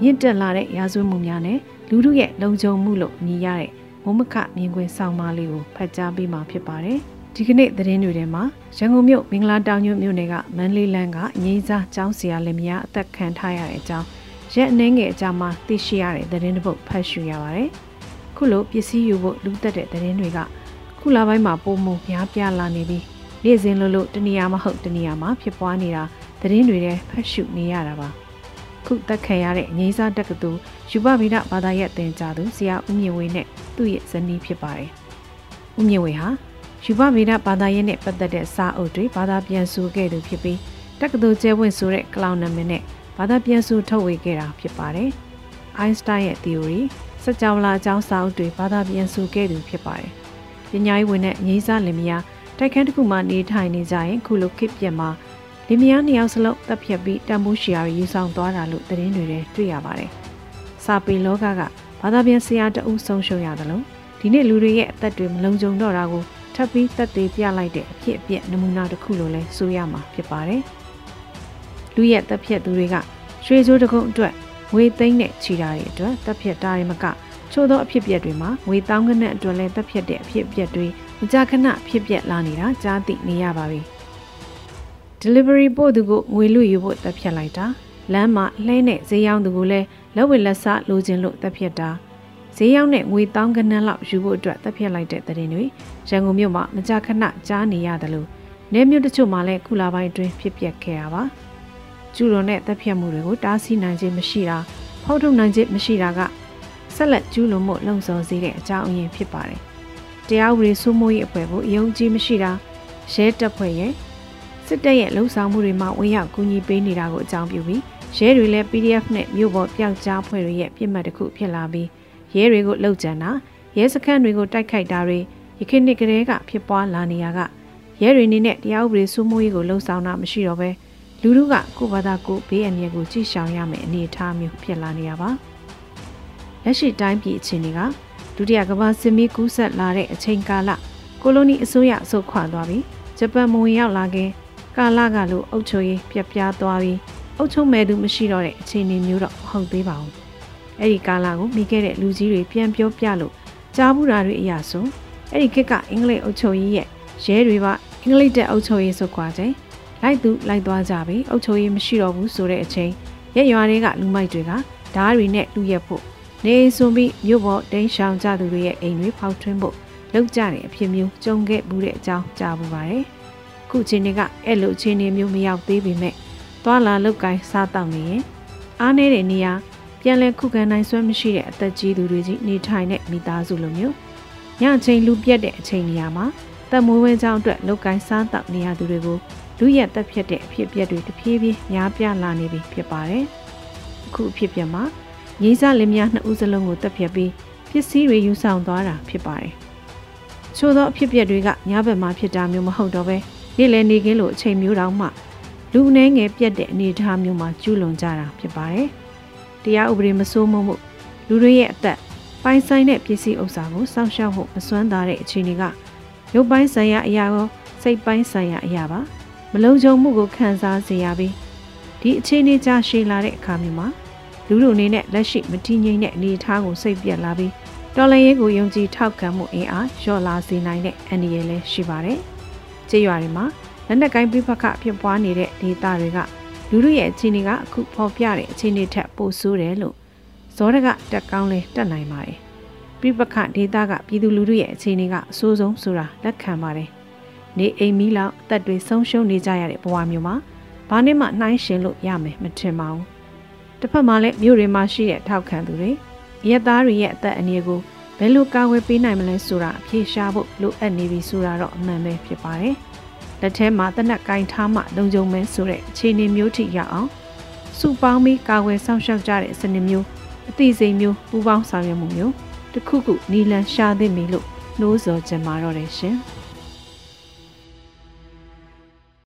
မြင့်တက်လာတဲ့ရာဇဝတ်မှုများနဲ့လူတို့ရဲ့လုံခြုံမှုလို့ညီရတဲ့မုံမခမြင်ကွင်းဆောင်မလေးကိုဖတ်ကြားပေးမှာဖြစ်ပါတယ်။ဒီကနေ့သတင်းတွေထဲမှာရန်ကုန်မြို့မင်္ဂလာတောင်ညွန့်မြို့နယ်ကမန်လေးလန်းကအငိမ့်စားကျောင်းဆရာလင်မယားအသက်ခံထားရတဲ့အကြောင်းရက်အနှင်းငယ်အကြမှာသိရှိရတဲ့သတင်းတစ်ပုဒ်ဖတ်ရှုရပါတယ်။ခုလိုပစ္စည်းယူဖို့လူသက်တဲ့သတင်းတွေကခုလာပိုင်းမှာပုံမှုများပြားလာနေပြီးနေ့စဉ်လိုလိုတနေရာမဟုတ်တနေရာမှာဖြစ်ပွားနေတာသတင်းတွေထဲဖတ်ရှုနေရတာပါ။ ခုတက်ခံရတဲ့အငိမ့်စားတက္ကသိုလ်ယူပဗိဒဘာသာရဲ့တင်ကြသူဆရာဦးမြင့်ဝေနဲ့သူ့ရဲ့ဇနီးဖြစ်ပါတယ်။ဦးမြင့်ဝေဟာယူပဗေဒဘာသာရေးနဲ့ပတ်သက်တဲ့စာအုပ်တွေဘာသာပြန်ဆိုခဲ့သူဖြစ်ပြီးတက္ကသိုလ်ကျဲဝင်ဆိုတဲ့ကလောင်နာမည်နဲ့ဘာသာပြန်ဆိုထုတ်ဝေခဲ့တာဖြစ်ပါတယ်။ Einstein ရဲ့ theory စကြဝဠာအကြောင်းစာအုပ်တွေဘာသာပြန်ဆိုခဲ့သူဖြစ်ပါတယ်။ပညာရေးဝင်တဲ့ငိမ့်စားလင်မယားတိုက်ခန်းတစ်ခုမှနေထိုင်နေကြရင်ခုလိုခေတ်ပြက်မှာ လင်မယားနှစ်ယောက်စလုံးတပ်ဖြတ်ပြီးတန်ဖိုးရှီယာယူဆောင်သွားတာလို့သတင်းတွေထဲတွေ့ရပါတယ်။စာပေလောကကဘာသာပြန်ဆရာတအုပ်ဆုံးရှုံးရတယ်လို့ဒီနေ့လူတွေရဲ့အသက်တွေမလုံခြုံတော့တာကိုထပ်ပြီးသက်သေပြလိုက်တဲ့အဖြစ်အပျက်နမူနာတစ်ခုလိုလဲဆိုရမှာဖြစ်ပါတယ်။လူရဲ့တပ်ဖြတ်သူတွေကရွှေစိုးတကုံအတွက်ငွေသိန်းနဲ့ချီတာတွေအတွက်တပ်ဖြတ်တာတွေမကချို့သောအဖြစ်အပျက်တွေမှာငွေတောင်းကနက်အတွက်လဲတပ်ဖြတ်တဲ့အဖြစ်အပျက်တွေမကြာခဏဖြစ်ပျက်လာနေတာကြားသိနေရပါပြီ။ delivery ပို့သူကိုငွေလူယူဖို့တပ်ဖြတ်လိုက်တာလမ်းမှာလှဲနဲ့ဈေးရောင်းသူကိုလည်းလက်ဝဲလက်စလိုချင်လို့တပ်ဖြတ်တာဈေးရောက်တဲ့ငွေတောင်းကနန်းလောက်ယူဖို့အတွက်တပ်ဖြတ်လိုက်တဲ့တဲ့ရင်တွေရန်ကုန်မြို့မှာမကြာခဏကြားနေရတယ်လို့နေမြို့တချို့မှာလည်းခုလာပိုင်းအတွင်းဖြစ်ပျက်ခဲ့ရပါကျူလွန်တဲ့တပ်ဖြတ်မှုတွေကိုတားဆီးနိုင်ခြင်းမရှိတာဖောက်ထုတ်နိုင်ခြင်းမရှိတာကဆက်လက်ကျူးလွန်မှုလုံဆော်စေတဲ့အကြောင်းအရင်းဖြစ်ပါတယ်တရားဥပဒေစိုးမိုးရေးအဖွဲ့ကိုအယုံကြည်မရှိတာရဲတပ်ဖွဲ့ရဲ့ စစ်တပ်ရဲ့လှုပ်ဆောင်မှုတွေမှာဝင်ရောက်ကူညီပေးနေတာကိုအကြောင်းပြုပြီးရဲတွေလည်း PDF နဲ့မြို့ပေါ်ပျောက်ကြားဖွဲ့တွေရဲ့ပြစ်မှတ်တစ်ခုဖြစ်လာပြီးရဲတွေကိုလှုပ်ကြံတာရဲစခန်းတွေကိုတိုက်ခိုက်တာတွေယခင်နှစ်ကလေးကဖြစ်ပွားလာနေရကရဲတွေနေနဲ့တရားဥပဒေစိုးမိုးရေးကိုလှုံ့ဆော်တာမရှိတော့ပဲလူလူကကိုဘာသာကိုဘေးအန္တရာယ်ကိုကြည့်ရှောင်ရမယ်အနေအထားမျိုးဖြစ်လာနေရပါလက်ရှိတိုင်းပြည်အခြေအနေကဒုတိယကမ္ဘာစစ်မီးကူးဆက်လာတဲ့အချိန်ကာလကိုလိုနီအစိုးရဆုတ်ခွာသွားပြီးဂျပန်မဝင်ရောက်လာခင် ကာလကလိုအုပ်ချုပ်ရေးပြပြားသွားပြီးအုပ်ချုပ်မဲ့သူမရှိတော့တဲ့အခြေအနေမျိုးတော့မဟုတ်သေးပါဘူးအဲ့ဒီကာလကိုမိခဲ့တဲ့လူကြီးတွေပြန်ပြောပြလို့ကြားဘူးတာတွေအရာဆိုအဲ့ဒီခေတ်ကအင်္ဂလိပ်အုပ်ချုပ်ရေးရဲ့ရဲတွေကအင်္ဂလိပ်တက်အုပ်ချုပ်ရေးဆိုခွာချိန်လိုက်သူလိုက်သွားကြပြီအုပ်ချုပ်ရေးမရှိတော့ဘူးဆိုတဲ့အချိန်ရက်ရွာတွေကလူမိုက်တွေကဓားတွေနဲ့လူရက်ဖို့နေစွန်ပြီးမြို့ပေါ်တိန်းရှောင်ကြသူတွေရဲ့အိမ်တွေဖောက်ထွင်းဖို့လောက်ကြတဲ့အဖြစ်မျိုးကြုံခဲ့မှုတဲ့အကြောင်းကြားပူပါတယ်။ ခုချိန်တွေကအဲ့လိုအခြေအနေမျိုးမရောက်သေးပေမဲ့သွာလာလုတ်ကိုင်းစားတောက်နေရင်အားနေတဲ့နေရာပြန်လည်ခုခံနိုင်စွမ်းမရှိတဲ့အသက်ကြီးသူတွေကြီးနေထိုင်တဲ့မိသားစုလိုမျိုးညချိန်လူပြက်တဲ့အချိန်နေရာမှာတက်မွေးဝဲကြောင်းအတွက်လောက်ကိုင်းစားတောက်နေရသူတွေကိုလူရက်တက်ဖြစ်တဲ့အဖြစ်အပျက်တွေတဖြည်းဖြည်းများပြားလာနေပြီဖြစ်ပါတယ်။အခုအဖြစ်အပျက်မှာရင်းစားလင်မယားနှစ်ဦးစလုံးကိုတက်ဖြတ်ပြီးပစ္စည်းတွေယူဆောင်သွားတာဖြစ်ပါတယ်။ချို့သောအဖြစ်အပျက်တွေကညဘက်မှာဖြစ်တာမျိုးမဟုတ်တော့ပဲ နေ့လည်နေခင်းလိုအချိန်မျိုးတောင်မှလူအနှဲငယ်ပြက်တဲ့အနေအထားမျိုးမှာကျူးလွန်ကြတာဖြစ်ပါတယ်။တရားဥပဒေမစိုးမိုးမှုလူတွေရဲ့အသက်ပိုင်ဆိုင်တဲ့ပစ္စည်းဥစ္စာကိုစောင့်ရှောက်ဖို့မစွမ်းသာတဲ့အခြေအနေကရုပ်ပိုင်းဆိုင်ရာအရာရောစိတ်ပိုင်းဆိုင်ရာအရာပါမလုံခြုံမှုကိုခံစားစေရပြီးဒီအခြေအနေကြရှည်လာတဲ့အခါမျိုးမှာလူလူအနေနဲ့လက်ရှိမတည်ငြိမ်တဲ့အနေအထားကိုစိတ်ပြက်လာပြီးတော်လှန်ရေးကိုယုံကြည်ထောက်ခံမှုအင်အားလျော့လာစေနိုင်တဲ့အန္တရာယ်လည်းရှိပါတယ်။ ကြေးရွာတွေမှာလက်နက်ကိုင်းပြပခဖြစ်ပွားနေတဲ့ဒေသတွေကလူတို့ရဲ့အခြေအနေကအခုဖော်ပြတဲ့အခြေအနေထက်ပိုဆိုးတယ်လို့ဇောရကတက်ကောင်းလဲတက်နိုင်ပါတယ်ပြပခဒေတာကပြည်သူလူထုရဲ့အခြေအနေကအဆိုးဆုံးဆိုတာလက်ခံပါတယ်နေအိမ်မီလောက်အသက်တွေဆုံးရှုံးနေကြရတဲ့ဘဝမျိုးမှာဘာနဲ့မှနှိုင်းရှင်လို့ရမယ်မထင်ပါဘူးတစ်ဖက်မှာလည်းမြို့တွေမှာရှိတဲ့ထောက်ခံသူတွေရက်သားတွေရဲ့အသက်အန္တရာယ်ကို ဘယ်လိုကာကွယ်ပေးနိုင်မလဲဆိုတာအဖြေရှာဖို့လိုအပ်နေပြီဆိုတာတော့အမှန်ပဲဖြစ်ပါတယ်။လက်ထဲမှာတနက်ကင်ထားမှလုံခြုံမဲဆိုတဲ့အခြေအနေမျိုးထိရအောင်စုပေါင်းပြီးကာဝယ်ဆောင်ရှောက်ကြတဲ့စနစ်မျိုးအသိစိမ်မျိုးပူးပေါင်းဆောင်ရွက်မှုမျိုးတခုခုနီလန်ရှာသင့်ပြီလို့နှိုးဆော်ကြမှာတော့တယ်ရှင်။